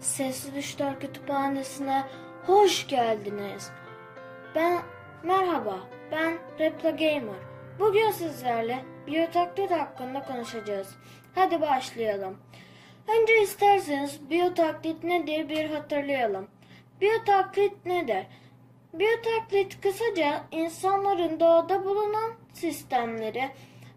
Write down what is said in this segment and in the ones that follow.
Sesli Düşler Kütüphanesi'ne hoş geldiniz. Ben merhaba. Ben Repla Gamer. Bugün sizlerle biyotaklit hakkında konuşacağız. Hadi başlayalım. Önce isterseniz biyotaklit nedir bir hatırlayalım. Biyotaklit nedir? Biyotaklit kısaca insanların doğada bulunan sistemleri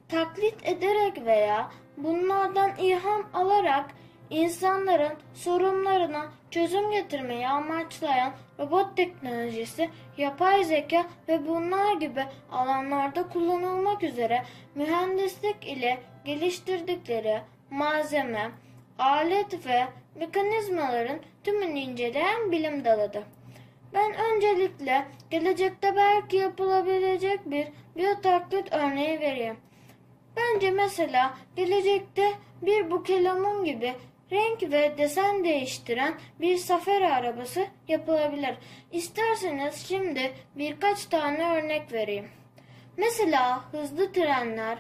taklit ederek veya bunlardan ilham alarak insanların sorunlarına çözüm getirmeyi amaçlayan robot teknolojisi, yapay zeka ve bunlar gibi alanlarda kullanılmak üzere mühendislik ile geliştirdikleri malzeme, alet ve mekanizmaların tümünü inceleyen bilim dalıdır. Ben öncelikle gelecekte belki yapılabilecek bir biyotaklit örneği vereyim. Bence mesela gelecekte bir bukelemun gibi renk ve desen değiştiren bir safari arabası yapılabilir. İsterseniz şimdi birkaç tane örnek vereyim. Mesela hızlı trenler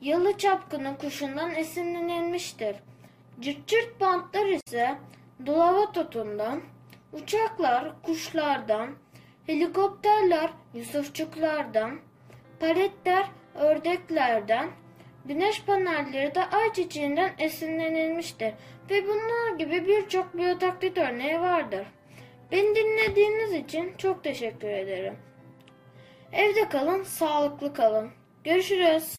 yalı çapkını kuşundan esinlenilmiştir. Cırt cırt bantlar ise dolava totundan, uçaklar kuşlardan, helikopterler yusufçuklardan, paletler ördeklerden, güneş panelleri de ayçiçeğinden esinlenilmiştir ve bunlar gibi birçok biyotaklit örneği vardır. Beni dinlediğiniz için çok teşekkür ederim. Evde kalın, sağlıklı kalın. Görüşürüz.